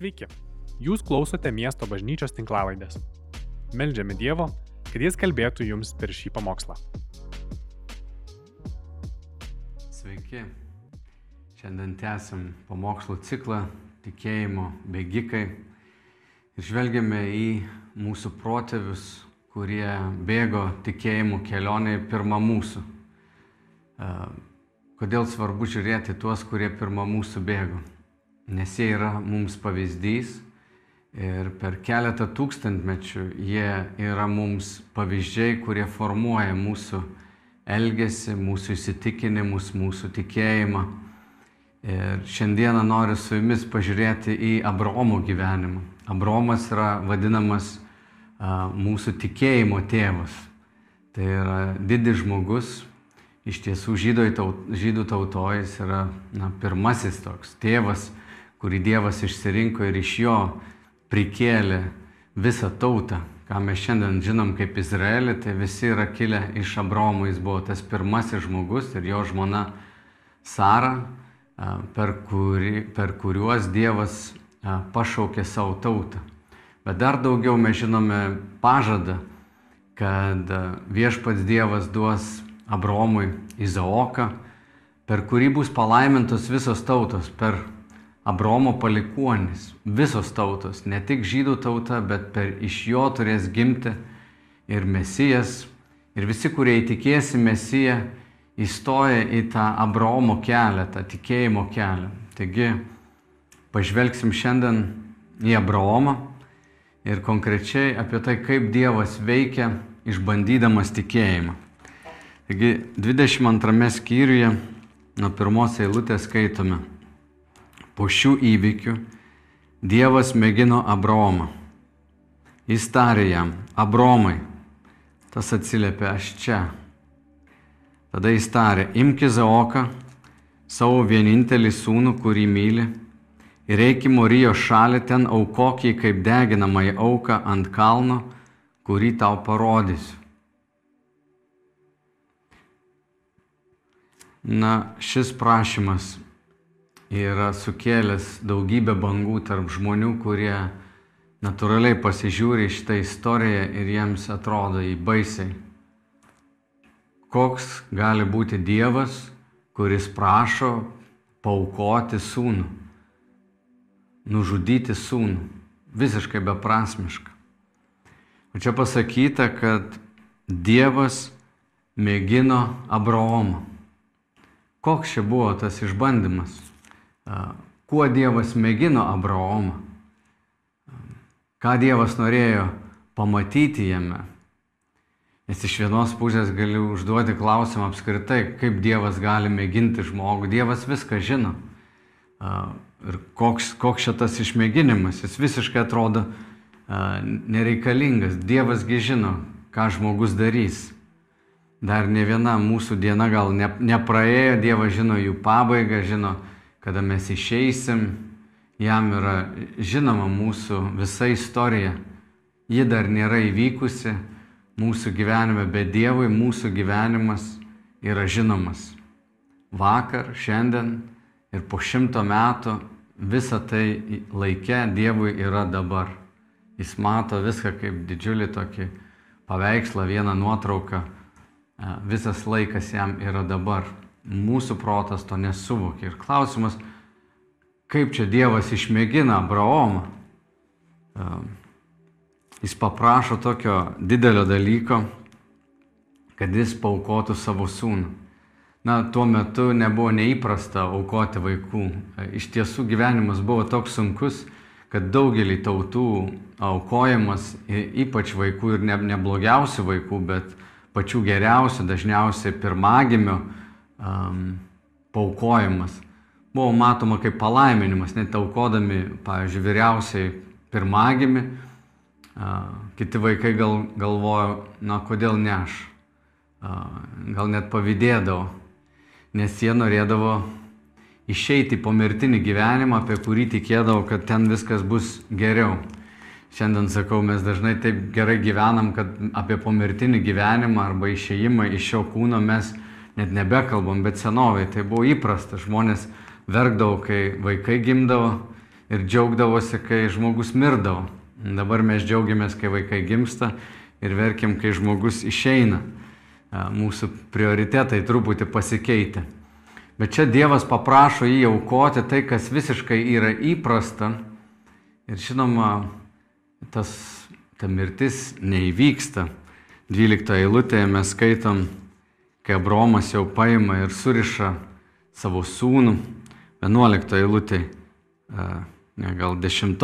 Sveiki, jūs klausote miesto bažnyčios tinklavaidės. Meldžiame Dievo, kad Jis kalbėtų jums per šį pamokslą. Sveiki. Šiandien tęsim pamokslų ciklą tikėjimo bėgikai ir žvelgiame į mūsų protėvius, kurie bėgo tikėjimų kelionėje pirmą mūsų. E, Kodėl svarbu žiūrėti tuos, kurie pirmą mūsų bėgo? Nes jie yra mums pavyzdys ir per keletą tūkstantmečių jie yra mums pavyzdžiai, kurie formuoja mūsų elgesį, mūsų įsitikinimus, mūsų tikėjimą. Ir šiandieną noriu su jumis pažiūrėti į Abromo gyvenimą. Abromas yra vadinamas mūsų tikėjimo tėvas. Tai yra didis žmogus, iš tiesų taut, žydų tautojas yra na, pirmasis toks tėvas, kurį Dievas išsirinko ir iš jo prikėlė visą tautą. Ką mes šiandien žinom kaip Izraelį, tai visi yra kilę iš Abromo, jis buvo tas pirmasis žmogus ir jo žmona Sara, per, kuri, per kuriuos Dievas pašaukė savo tautą. Bet dar daugiau mes žinome pažadą, kad viešpats Dievas duos Abromui Izaoką, per kurį bus palaimintos visos tautos, per Abromo palikuonis, visos tautos, ne tik žydų tauta, bet per iš jo turės gimti ir Mesijas, ir visi, kurie įtikėsi Mesiją, įstoja į tą Abromo kelią, tą tikėjimo kelią. Taigi, pažvelgsim šiandien į Abraomą ir konkrečiai apie tai, kaip Dievas veikia išbandydamas tikėjimą. Taigi 22 skyriuje nuo pirmos eilutės skaitome. Po šių įvykių Dievas mėgino Abraomą. Jis tarė jam, Abromai, tas atsiliepė, aš čia. Tada jis tarė, imk Izaoką, savo vienintelį sūnų, kurį myli, ir eik į Morijo šalį, ten aukok jį kaip deginamąją auką ant kalno, kurį tau parodysiu. Na, šis prašymas yra sukėlęs daugybę bangų tarp žmonių, kurie natūraliai pasižiūri šitą istoriją ir jiems atrodo į baisiai. Koks gali būti Dievas, kuris prašo paukoti sūnų, nužudyti sūnų, visiškai beprasmiška. O čia pasakyta, kad Dievas mėgino Abraomą. Koks čia buvo tas išbandymas? Kuo Dievas mėgino Abraomą? Ką Dievas norėjo pamatyti jame? Nes iš vienos pusės galiu užduoti klausimą apskritai, kaip Dievas gali mėginti žmogų. Dievas viską žino. Ir koks, koks šitas išmėginimas, jis visiškai atrodo nereikalingas. Dievasgi žino, ką žmogus darys. Dar ne viena mūsų diena gal ne, nepraėjo, Dievas žino jų pabaigą, žino, kada mes išeisim, jam yra žinoma mūsų visa istorija. Ji dar nėra įvykusi mūsų gyvenime, bet Dievui mūsų gyvenimas yra žinomas. Vakar, šiandien ir po šimto metų visa tai laike Dievui yra dabar. Jis mato viską kaip didžiulį tokį paveikslą, vieną nuotrauką visas laikas jam yra dabar. Mūsų protas to nesuvokia. Ir klausimas, kaip čia Dievas išmėgina Abraomą. Jis paprašo tokio didelio dalyko, kad jis paukotų savo sūnų. Na, tuo metu nebuvo neįprasta aukoti vaikų. Iš tiesų gyvenimas buvo toks sunkus, kad daugelį tautų aukojimas, ypač vaikų ir ne, ne blogiausių vaikų, bet pačių geriausių, dažniausiai pirmagimių um, paukojimas buvo matoma kaip palaiminimas, net aukodami, pavyzdžiui, vyriausiai pirmagimi, uh, kiti vaikai gal, galvojo, na kodėl ne aš, uh, gal net pavydėdavo, nes jie norėdavo išeiti po mirtinį gyvenimą, apie kurį tikėdavo, kad ten viskas bus geriau. Šiandien sakau, mes dažnai taip gerai gyvenam, kad apie pomirtinį gyvenimą arba išėjimą iš šio kūno mes net nebekalbam, bet senovai tai buvo įprasta. Žmonės verkdavo, kai vaikai gimdavo, ir džiaugdavosi, kai žmogus mirdavo. Dabar mes džiaugiamės, kai vaikai gimsta ir verkiam, kai žmogus išeina. Mūsų prioritetai truputį pasikeitė. Bet čia Dievas paprašo jį aukoti tai, kas visiškai yra įprasta. Ir žinoma, tas, ta mirtis neįvyksta. 12 eilutėje mes skaitom, kai Abromas jau paima ir suriša savo sūnų. 11 eilutėje, ne gal 10.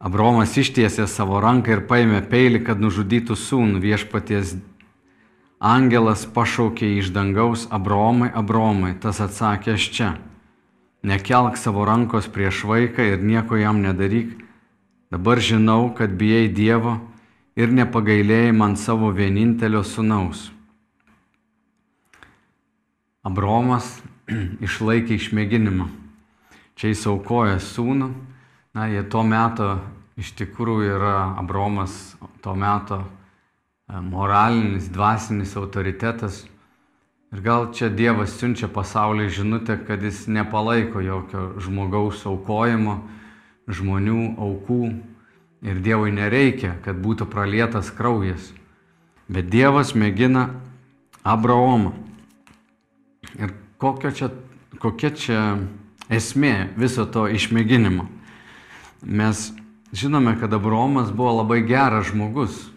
Abromas ištiesė savo ranką ir paėmė peilį, kad nužudytų sūnų. Viešpaties angelas pašaukė iš dangaus Abromai, Abromai. Tas atsakė, aš čia. Nekelk savo rankos prieš vaiką ir nieko jam nedaryk. Dabar žinau, kad bijai Dievo ir nepagailėjai man savo vienintelio sunaus. Abromas išlaikė išmėginimą. Čia jis aukoja sūnų Na, jie tuo metu iš tikrųjų yra Abromas, tuo metu e, moralinis, dvasinis autoritetas. Ir gal čia Dievas siunčia pasauliui žinutę, kad jis nepalaiko jokio žmogaus aukojimo, žmonių aukų. Ir Dievui nereikia, kad būtų pralietas kraujas. Bet Dievas mėgina Abraomą. Ir čia, kokia čia esmė viso to išmėginimo? Mes žinome, kad Abromas buvo labai geras žmogus.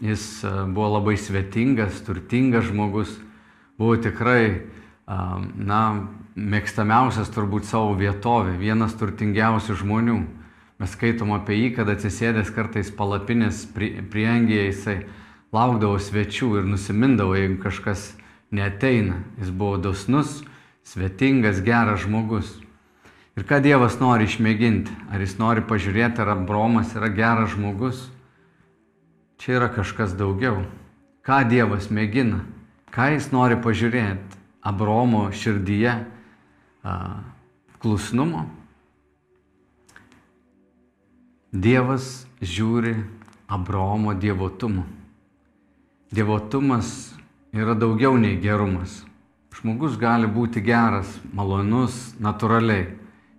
Jis e, buvo labai svetingas, turtingas žmogus, buvo tikrai, na, mėgstamiausias turbūt savo vietovė, vienas turtingiausių žmonių. Mes skaitom apie jį, kad atsisėdęs kartais palapinės priengėje jisai laukdavo svečių ir nusimindavo, jeigu kažkas neteina. Jis buvo dosnus, svetingas, geras žmogus. Ir ką Dievas nori išmėginti? Ar jis nori pažiūrėti, ar Abromas yra geras žmogus? Čia yra kažkas daugiau. Ką Dievas mėgina? Ką jis nori pažiūrėti? Abromo širdyje a, klusnumo? Dievas žiūri Abromo dievotumu. Dievotumas yra daugiau nei gerumas. Žmogus gali būti geras, malonus, natūraliai.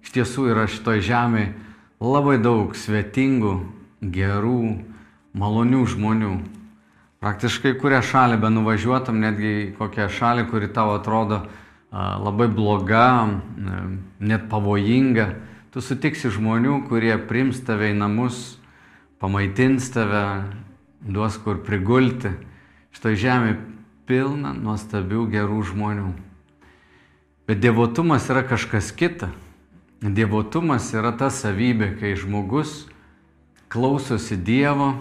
Iš tiesų yra šitoje žemėje labai daug svetingų, gerų, malonių žmonių. Praktiškai kurią šalį be nuvažiuotum, netgi kokią šalį, kuri tau atrodo labai bloga, net pavojinga, tu sutiksi žmonių, kurie prims tave į namus, pamaitins tave, duos kur prigulti. Šitoje žemėje pilna nuostabių gerų žmonių. Bet devotumas yra kažkas kita. Dievotumas yra ta savybė, kai žmogus klausosi Dievo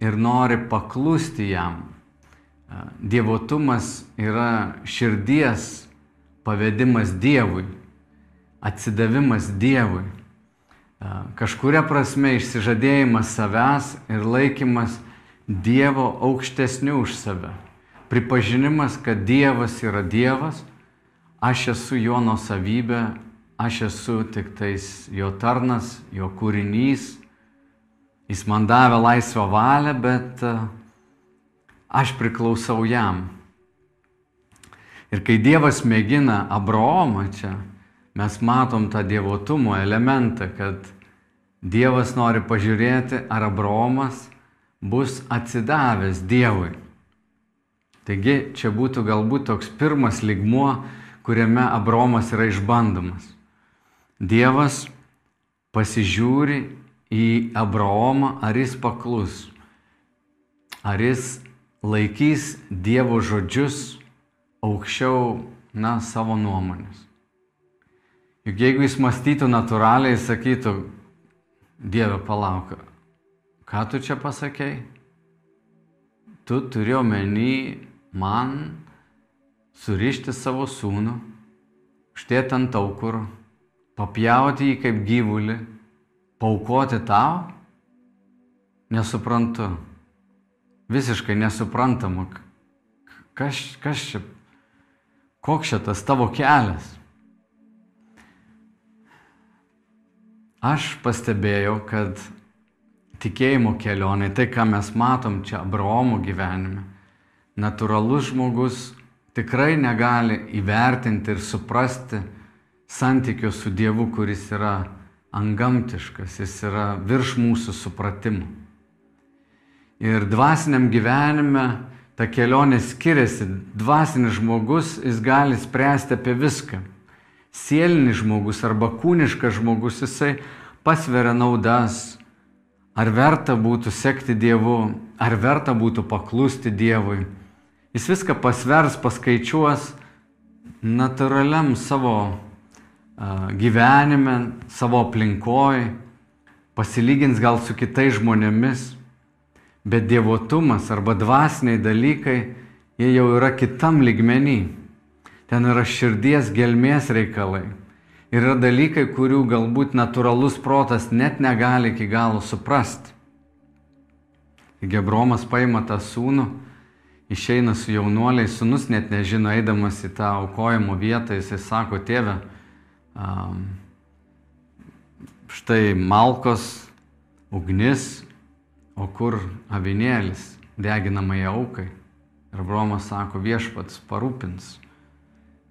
ir nori paklusti jam. Dievotumas yra širdies pavedimas Dievui, atsidavimas Dievui. Kažkuria prasme išsižadėjimas savęs ir laikymas Dievo aukštesniu už save. Pripažinimas, kad Dievas yra Dievas, aš esu jo nuosavybė aš esu tik tais jo tarnas, jo kūrinys, jis man davė laisvą valią, bet e, aš priklausau jam. Ir kai Dievas mėgina Abraomą čia, mes matom tą dievotumo elementą, kad Dievas nori pažiūrėti, ar Abraomas bus atsidavęs Dievui. Taigi čia būtų galbūt toks pirmas ligmuo, kuriame Abraomas yra išbandomas. Dievas pasižiūri į Abraomą, ar jis paklus, ar jis laikys Dievo žodžius aukščiau, na, savo nuomonės. Juk jeigu jis mąstytų natūraliai, jis sakytų, Dieve palauk, ką tu čia pasakėjai? Tu turi omeny man surišti savo sūnų, štėt ant aukuro papjauti jį kaip gyvulį, paukoti tau, nesuprantu. Visiškai nesuprantama, kas, kas čia, koks čia tas tavo kelias. Aš pastebėjau, kad tikėjimo kelionė, tai ką mes matom čia Abraomo gyvenime, natūralus žmogus tikrai negali įvertinti ir suprasti, santykio su Dievu, kuris yra angamtiškas, jis yra virš mūsų supratimų. Ir dvasiniam gyvenime ta kelionė skiriasi. Dvasinis žmogus, jis gali spręsti apie viską. Sielinis žmogus arba kūniškas žmogus, jisai pasveria naudas. Ar verta būtų sekti Dievu, ar verta būtų paklusti Dievui. Jis viską pasvers, paskaičiuos natūraliam savo gyvenime, savo aplinkoje, pasilygins gal su kitais žmonėmis, bet dievotumas arba dvasiniai dalykai, jie jau yra kitam ligmenį. Ten yra širdies gelmės reikalai. Ir yra dalykai, kurių galbūt natūralus protas net negali iki galo suprasti. Gebromas paima tą sūnų, išeina su jaunuoliais, sūnus net nežino, eidamas į tą aukojimo vietą, jisai sako, tėve, štai malkos, ugnis, o kur avinėlis deginamai aukai. Ir Bromas sako, viešpats parūpins,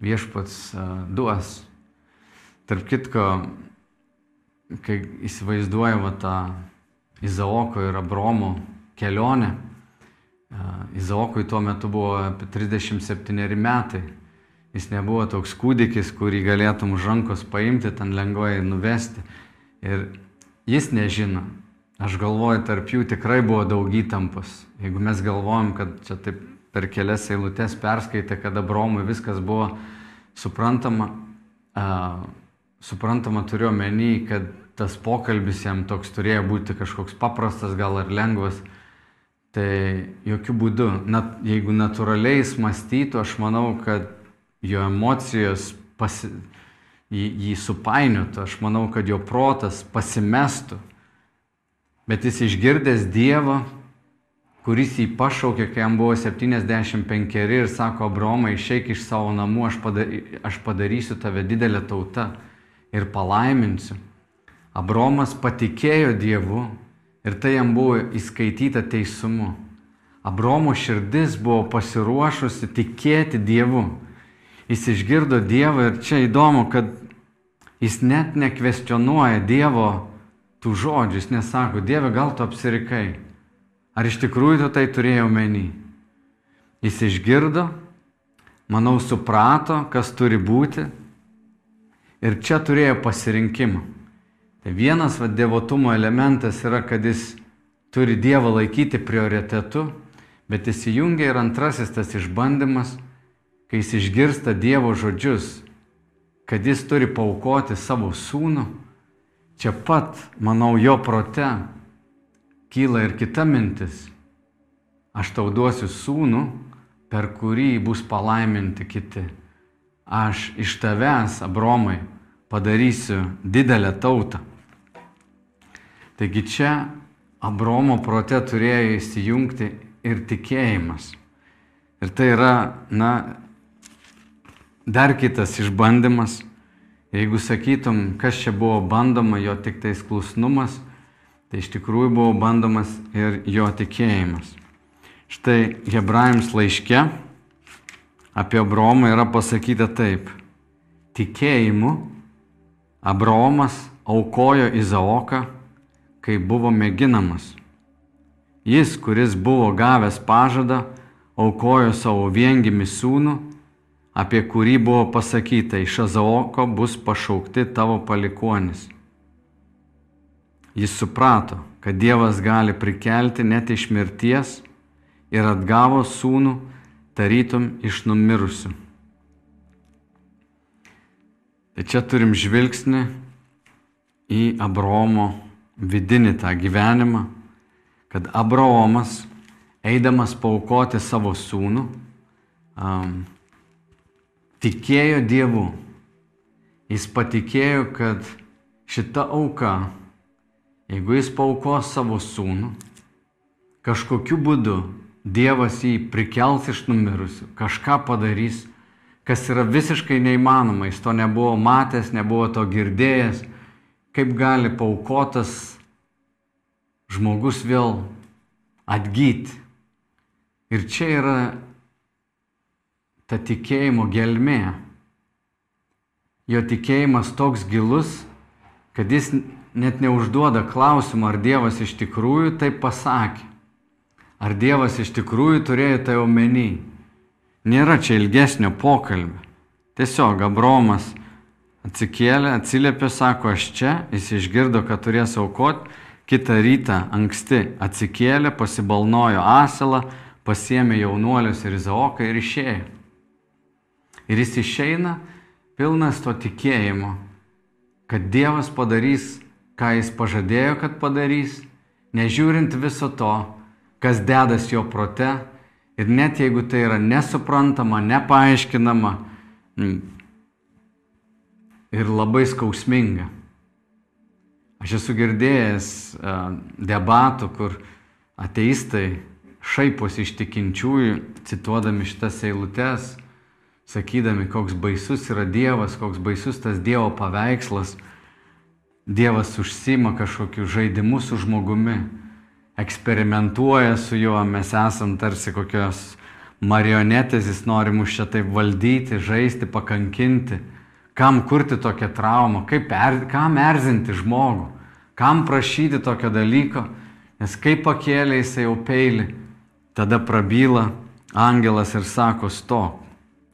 viešpats duos. Tarp kitko, kai įsivaizduoju va, tą Izaoko ir Abromo kelionę, Izaokui tuo metu buvo apie 37 metai. Jis nebuvo toks kūdikis, kurį galėtum už rankos paimti, ten lengvai nuvesti. Ir jis nežino. Aš galvoju, tarp jų tikrai buvo daug įtampos. Jeigu mes galvojam, kad čia taip per kelias eilutes perskaitė, kad Abromui viskas buvo suprantama, uh, suprantama turiu menį, kad tas pokalbis jam toks turėjo būti kažkoks paprastas, gal ir lengvas. Tai jokių būdų, net jeigu natūraliai jis mąstytų, aš manau, kad jo emocijos pasi, jį, jį supainiotų, aš manau, kad jo protas pasimestų. Bet jis išgirdęs Dievą, kuris jį pašaukė, kai jam buvo 75 ir sako, Abromai, išeik iš savo namų, aš, padary, aš padarysiu tave didelę tautą ir palaiminsiu. Abromas patikėjo Dievu ir tai jam buvo įskaityta teisumu. Abromo širdis buvo pasiruošusi tikėti Dievu jis išgirdo Dievą ir čia įdomu, kad jis net nekvestionuoja Dievo tų žodžių, jis nesako, Dieve, gal tu apsirikai, ar iš tikrųjų tu tai turėjai omeny. Jis išgirdo, manau, suprato, kas turi būti ir čia turėjo pasirinkimą. Vienas va, devotumo elementas yra, kad jis turi Dievą laikyti prioritetu, bet įsijungia ir antrasis tas išbandymas kai jis išgirsta Dievo žodžius, kad jis turi paukoti savo sūnų, čia pat, manau, jo prote kyla ir kita mintis. Aš tau duosiu sūnų, per kurį bus palaiminti kiti. Aš iš tavęs, Abromai, padarysiu didelę tautą. Taigi čia Abromo prote turėjo įsijungti ir tikėjimas. Ir tai yra, na, Dar kitas išbandymas. Jeigu sakytum, kas čia buvo bandoma, jo tik tais klusnumas, tai iš tikrųjų buvo bandomas ir jo tikėjimas. Štai Hebrajams laiške apie Abromą yra pasakyta taip. Tikėjimu Abromas aukojo Izaoką, kai buvo mėginamas. Jis, kuris buvo gavęs pažadą, aukojo savo viengimi sūnų apie kurį buvo pasakyta, iš Azaoko bus pašaukti tavo palikonis. Jis suprato, kad Dievas gali prikelti net iš mirties ir atgavo sūnų tarytum iš numirusių. Tai čia turim žvilgsnį į Abromo vidinį tą gyvenimą, kad Abromas, eidamas paukoti savo sūnų, um, tikėjo Dievu. Jis patikėjo, kad šita auka, jeigu jis paukos savo sūnų, kažkokiu būdu Dievas jį prikels iš numirusių, kažką padarys, kas yra visiškai neįmanoma, jis to nebuvo matęs, nebuvo to girdėjęs, kaip gali paukotas žmogus vėl atgyti. Ir čia yra ta tikėjimo gelmė. Jo tikėjimas toks gilus, kad jis net neužduoda klausimą, ar Dievas iš tikrųjų taip pasakė. Ar Dievas iš tikrųjų turėjo tai omeny. Nėra čia ilgesnio pokalbio. Tiesiog Abromas atsikėlė, atsiliepė, sako, aš čia, jis išgirdo, kad turės aukoti, kitą rytą anksti atsikėlė, pasibalnojo asilą, pasiemė jaunuolius ir Izaoką ir išėjo. Ir jis išeina pilnas to tikėjimo, kad Dievas padarys, ką jis pažadėjo, kad padarys, nežiūrint viso to, kas dedas jo prote, ir net jeigu tai yra nesuprantama, nepaaiškinama ir labai skausminga. Aš esu girdėjęs debatų, kur ateistai šaiposi iš tikinčiųjų, cituodami šitas eilutes, sakydami, koks baisus yra Dievas, koks baisus tas Dievo paveikslas. Dievas užsima kažkokiu žaidimu su žmogumi, eksperimentuoja su juo, mes esam tarsi kokios marionetės, jis nori mus čia taip valdyti, žaisti, pakankinti. Kam kurti tokią traumą, kaip er, kam erzinti žmogų, kam prašyti tokio dalyko, nes kai pakėlė jisai jau peilį, tada prabyla angelas ir sako, stok,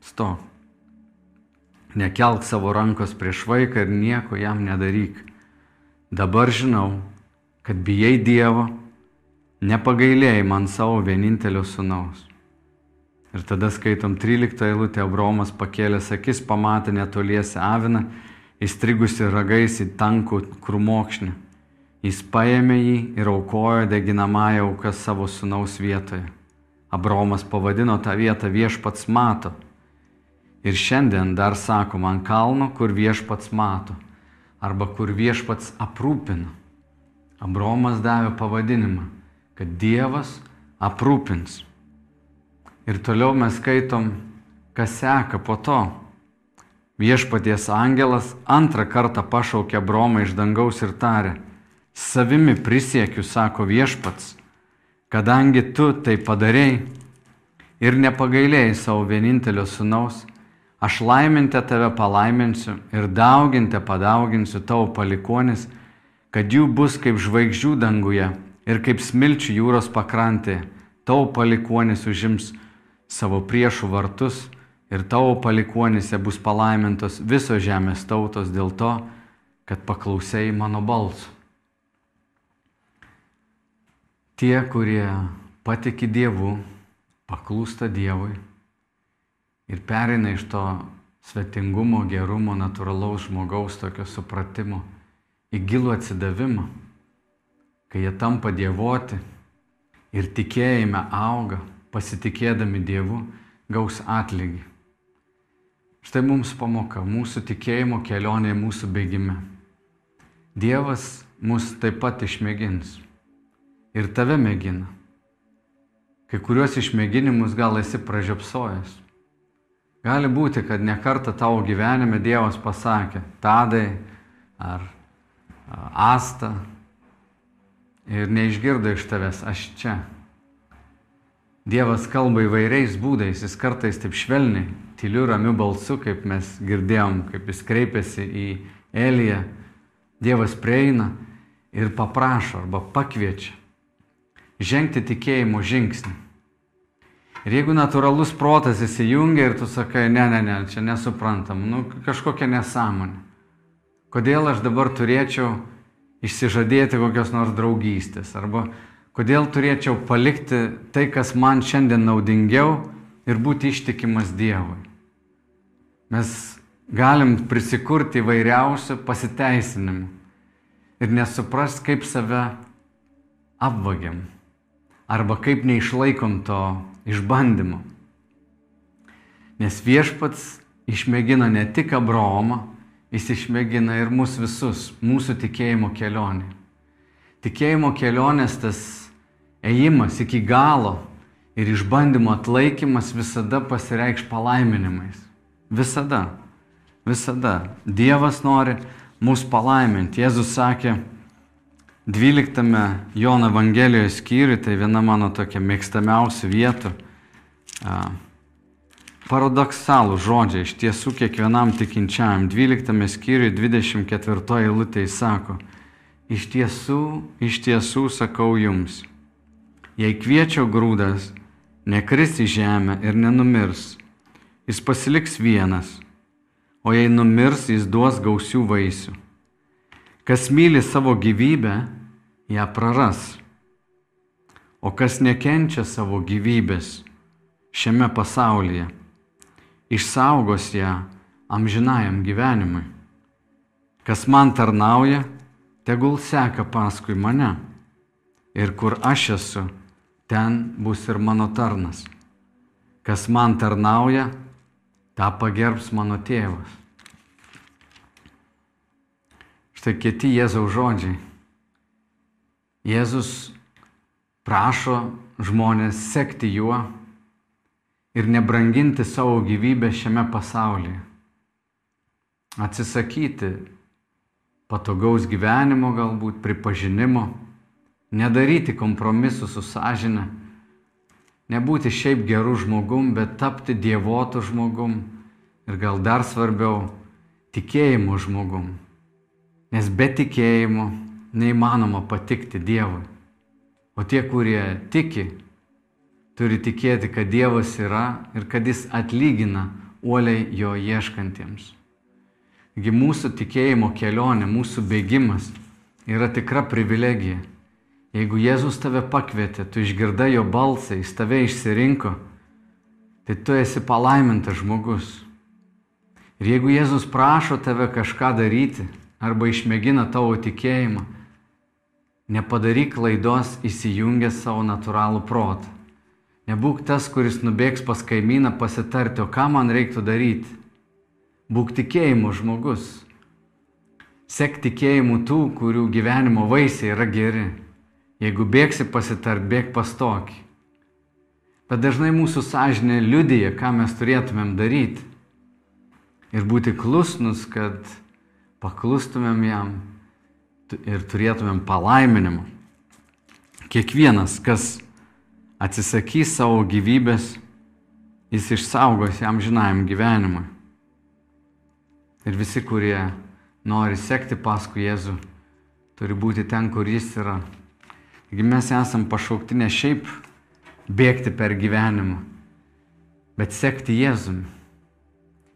Stok. Nekelk savo rankos prieš vaiką ir nieko jam nedaryk. Dabar žinau, kad bijai Dievo, nepagailėjai man savo vienintelio sunaus. Ir tada skaitom 13 eilutę, Abromas pakėlęs akis pamatė netoliese aviną, įstrigusi ragais į tankų krūmokšnį. Jis paėmė jį ir aukojo deginamąją auką savo sunaus vietoje. Abromas pavadino tą vietą viešpats mato Ir šiandien dar sakoma ant kalno, kur viešpats mato, arba kur viešpats aprūpina. Abromas davė pavadinimą, kad Dievas aprūpins. Ir toliau mes skaitom, kas seka po to. Viešpaties angelas antrą kartą pašaukė Abromą iš dangaus ir tarė, savimi prisiekiu, sako viešpats, kadangi tu tai padarėjai ir nepagailėjai savo vienintelio sunaus, Aš laimintę tave palaiminsiu ir daugintę padauginsiu tavo palikonis, kad jų bus kaip žvaigždžių danguje ir kaip smilčių jūros pakrantė. Tavo palikonis užims savo priešų vartus ir tavo palikonise bus palaimintos visos žemės tautos dėl to, kad paklausėjai mano balsų. Tie, kurie patiki Dievu, paklūsta Dievui ir pereina iš to svetingumo, gerumo, natūralaus žmogaus tokio supratimo į gilų atsidavimą, kai jie tampa dievoti ir tikėjime auga, pasitikėdami Dievu, gaus atlygį. Štai mums pamoka, mūsų tikėjimo kelionė, mūsų bėgime. Dievas mus taip pat išmėgins. Ir tave mėgina. Kai kuriuos išmėginimus gal esi pražiopsojęs. Gali būti, kad nekartą tavo gyvenime Dievas pasakė, tadai ar asta ir neišgirdo iš tavęs, aš čia. Dievas kalba įvairiais būdais, jis kartais taip švelniai, tyliu, ramiu balsu, kaip mes girdėjom, kaip jis kreipiasi į Eliją. Dievas prieina ir paprašo arba pakviečia žengti tikėjimo žingsnį. Ir jeigu natūralus protas įsijungia ir tu sakai, ne, ne, ne, čia nesuprantam, nu kažkokia nesąmonė. Kodėl aš dabar turėčiau išsižadėti kokios nors draugystės? Arba kodėl turėčiau palikti tai, kas man šiandien naudingiau ir būti ištikimas Dievui? Mes galim prisikurti įvairiausių pasiteisinimų ir nesuprast, kaip save apvagiam arba kaip neišlaikom to išbandymo. Nes viešpats išmėgina ne tik Abraomą, jis išmėgina ir mus visus, mūsų tikėjimo kelionė. Tikėjimo kelionės tas ėjimas iki galo ir išbandymo atlaikymas visada pasireikš palaiminimais. Visada. Visada. Dievas nori mus palaiminti. Jėzus sakė, 12 Jono Evangelijos skyriui, tai viena mano tokia mėgstamiausių vietų. paradoksalų žodžiai iš tiesų kiekvienam tikinčiam. 12 skyriui 24 eilutė sako, iš tiesų, iš tiesų sakau jums, jei kviečio grūdas nekris į žemę ir nenumirs, jis pasiliks vienas, o jei numirs, jis duos gausių vaisių. Kas myli savo gyvybę, ją praras, o kas nekenčia savo gyvybės šiame pasaulyje, išsaugos ją amžinajam gyvenimui. Kas man tarnauja, tegul seka paskui mane. Ir kur aš esu, ten bus ir mano tarnas. Kas man tarnauja, tą pagerbs mano tėvas. Štai kiti Jėzaus žodžiai. Jėzus prašo žmonės sekti juo ir nebranginti savo gyvybę šiame pasaulyje. Atsisakyti patogaus gyvenimo galbūt, pripažinimo, nedaryti kompromisų su sąžinė, nebūti šiaip gerų žmogum, bet tapti dievotų žmogum ir gal dar svarbiau - tikėjimo žmogum. Nes be tikėjimo neįmanoma patikti Dievui. O tie, kurie tiki, turi tikėti, kad Dievas yra ir kad Jis atlygina uoliai jo ieškantiems. Taigi mūsų tikėjimo kelionė, mūsų bėgimas yra tikra privilegija. Jeigu Jėzus tave pakvietė, tu išgirdai jo balsą, jis tave išsirinko, tai tu esi palaimintas žmogus. Ir jeigu Jėzus prašo tave kažką daryti arba išmėgina tavo tikėjimą, nepadaryk klaidos įsijungęs savo natūralų protą. Nebūk tas, kuris nubėgs pas kaimyną pasitarti, o ką man reiktų daryti. Būk tikėjimo žmogus. Sek tikėjimu tų, kurių gyvenimo vaisiai yra geri. Jeigu bėgsi pasitart, bėg pas tokį. Bet dažnai mūsų sąžinė liudyja, ką mes turėtumėm daryti. Ir būti klusnus, kad paklustumėm jam ir turėtumėm palaiminimą. Kiekvienas, kas atsisakys savo gyvybės, jis išsaugos jam žinajam gyvenimui. Ir visi, kurie nori sekti paskui Jėzų, turi būti ten, kur jis yra. Taigi mes esam pašaukti ne šiaip bėgti per gyvenimą, bet sekti Jėzumi.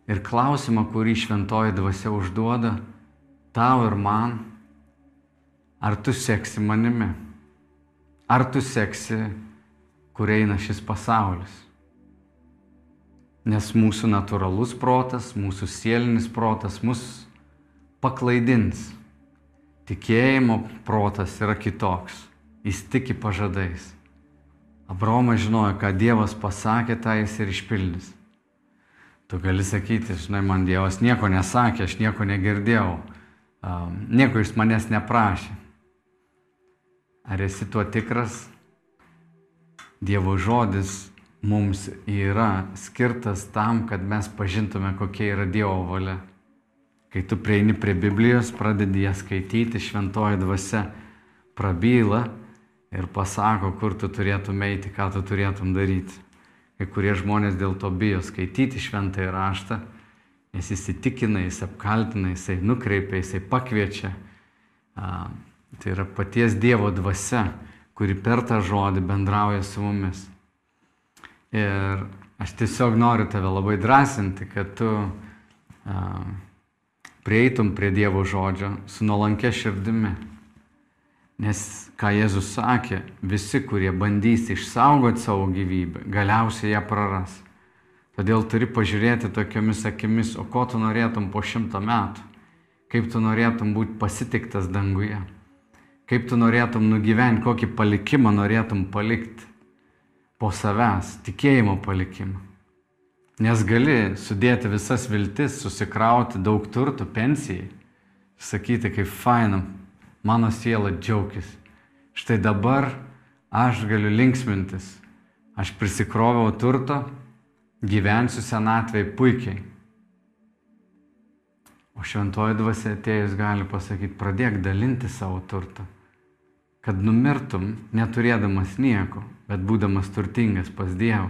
Ir klausimą, kurį šventoji dvasia užduoda tau ir man, ar tu seksi manimi, ar tu seksi kur eina šis pasaulis. Nes mūsų natūralus protas, mūsų sielinis protas mus paklaidins. Tikėjimo protas yra kitoks. Jis tiki pažadais. Abromas žinojo, ką Dievas pasakė, tą jis ir išpildys. Tu gali sakyti, žinai, man Dievas nieko nesakė, aš nieko negirdėjau, nieko iš manęs neprašė. Ar esi tuo tikras? Dievo žodis mums yra skirtas tam, kad mes pažintume, kokia yra Dievo valia. Kai tu prieini prie Biblijos, pradedi ją skaityti, šventoji dvasia prabyla ir pasako, kur tu turėtum eiti, ką tu turėtum daryti. Kai kurie žmonės dėl to bijo skaityti šventąjį raštą, nes jis įtikina, jis apkaltina, jisai nukreipia, jisai pakviečia. Tai yra paties Dievo dvasia kuri per tą žodį bendrauja su mumis. Ir aš tiesiog noriu tave labai drąsinti, kad tu prieitum prie Dievo žodžio su nuolankė širdimi. Nes, ką Jėzus sakė, visi, kurie bandys išsaugoti savo gyvybę, galiausiai ją praras. Todėl turi pažiūrėti tokiomis akimis, o ko tu norėtum po šimto metų, kaip tu norėtum būti pasitiktas danguje. Kaip tu norėtum nugyventi, kokį palikimą norėtum palikti po savęs, tikėjimo palikimą. Nes gali sudėti visas viltis, susikrauti daug turtų pensijai, sakyti, kaip fainam, mano siela džiaugis. Štai dabar aš galiu linksmintis, aš prisikroviau turto, gyvensiu senatvėje puikiai. O šventoji dvasia atėjus gali pasakyti, pradėk dalinti savo turtą kad numirtum neturėdamas nieko, bet būdamas turtingas pas Dievą.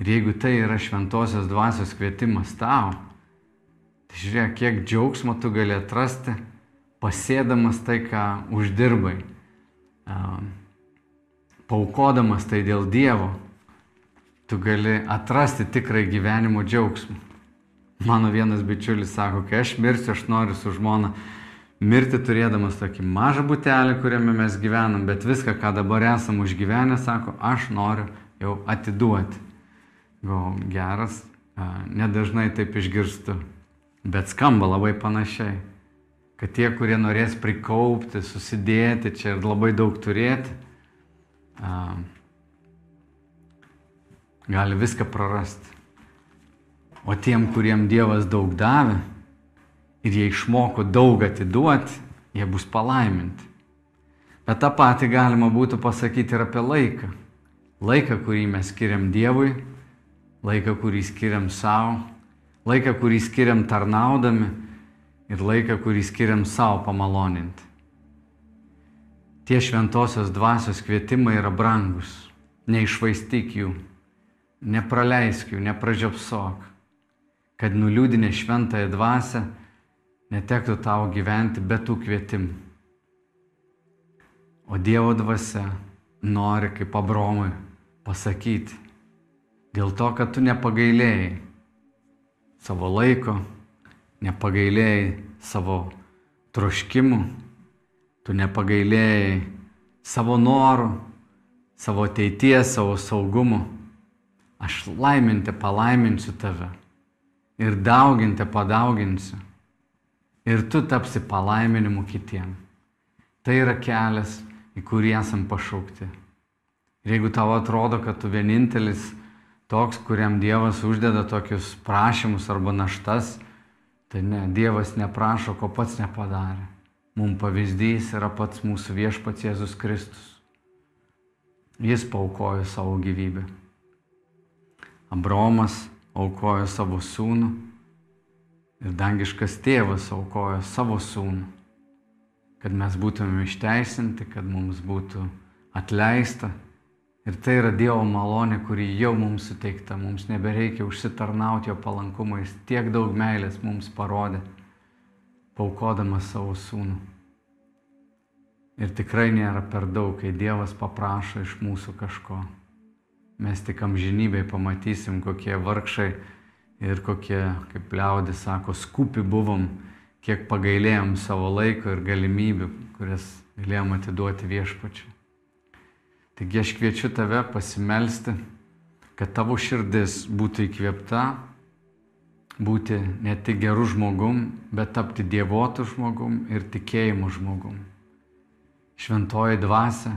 Ir jeigu tai yra šventosios dvasios kvietimas tau, tai žiūrėk, kiek džiaugsmo tu gali atrasti, pasėdamas tai, ką uždirbai, paukodamas tai dėl Dievo, tu gali atrasti tikrai gyvenimo džiaugsmą. Mano vienas bičiulis sako, kai aš mirsiu, aš noriu su žmona mirti turėdamas tokį mažą butelį, kuriame mes gyvenam, bet viską, ką dabar esam užgyvenę, sako, aš noriu jau atiduoti. Gal geras, nedažnai taip išgirstu, bet skamba labai panašiai, kad tie, kurie norės prikaupti, susidėti čia ir labai daug turėti, gali viską prarasti. O tiem, kuriem Dievas daug davė, ir jie išmoko daug atiduoti, jie bus palaiminti. Bet tą patį galima būtų pasakyti ir apie laiką. Laiką, kurį mes skiriam Dievui, laiką, kurį skiriam savo, laiką, kurį skiriam tarnaudami ir laiką, kurį skiriam savo pamaloninti. Tie šventosios dvasios kvietimai yra brangus. Neišvaistyk jų, nepraleisk jų, nepražiopsok, kad nuliūdinę šventąją dvasę netektų tau gyventi be tų kvietimų. O Dievo dvasia nori kaip Abromui pasakyti, dėl to, kad tu nepagailėjai savo laiko, nepagailėjai savo troškimų, tu nepagailėjai savo norų, savo ateities, savo saugumo. Aš laiminti palaiminsiu tave ir dauginti padauginsiu ir tu tapsi palaiminimu kitiem. Tai yra kelias, į kurį esam pašaukti. Ir jeigu tau atrodo, kad tu vienintelis toks, kuriam Dievas uždeda tokius prašymus arba naštas, tai ne, Dievas neprašo, ko pats nepadarė. Mums pavyzdys yra pats mūsų viešpats Jėzus Kristus. Jis paukojo savo gyvybę. Abromas aukojo savo sūnų Ir dangiškas tėvas aukojo savo sūnų, kad mes būtume išteisinti, kad mums būtų atleista. Ir tai yra Dievo malonė, kuri jau mums suteikta. Mums nebereikia užsitarnauti jo palankumą. Jis tiek daug meilės mums parodė, paukodamas savo sūnų. Ir tikrai nėra per daug, kai Dievas paprašo iš mūsų kažko. Mes tik amžinybėj pamatysim, kokie vargšai ir kokie, kaip liaudis sako, skupi buvom, kiek pagailėjom savo laiko ir galimybių, kurias galėjom atiduoti viešpačiu. Taigi aš kviečiu tave pasimelsti, kad tavo širdis būtų įkvėpta, būti ne tik gerų žmogum, bet tapti dievotų žmogum ir tikėjimų žmogum. Šventoji dvasia,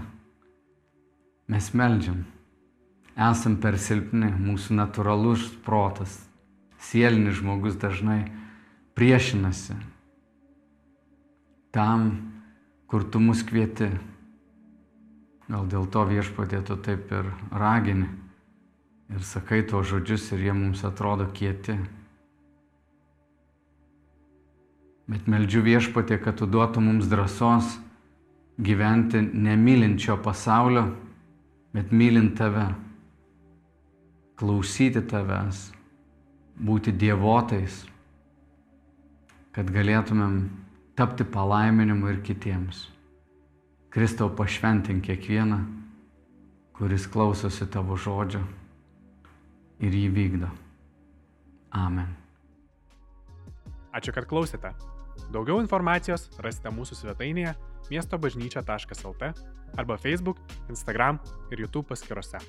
mes meldžiam. Esam per silpni, mūsų natūralus protas sielinis žmogus dažnai priešinasi tam, kur tu mus kvieti. Gal dėl to viešpatė tu taip ir ragini ir sakai to žodžius ir jie mums atrodo kieti. Bet meldžiu viešpatė, kad tu duotų mums drąsos gyventi nemylinčio pasaulio, bet mylint tave, klausyti tavęs, būti dievotais, kad galėtumėm tapti palaiminimu ir kitiems. Kristau pašventink kiekvieną, kuris klausosi tavo žodžio ir jį vykdo. Amen. Ačiū, kad klausėte. Daugiau informacijos rasite mūsų svetainėje miestobažnyčia.lt arba Facebook, Instagram ir YouTube paskiruose.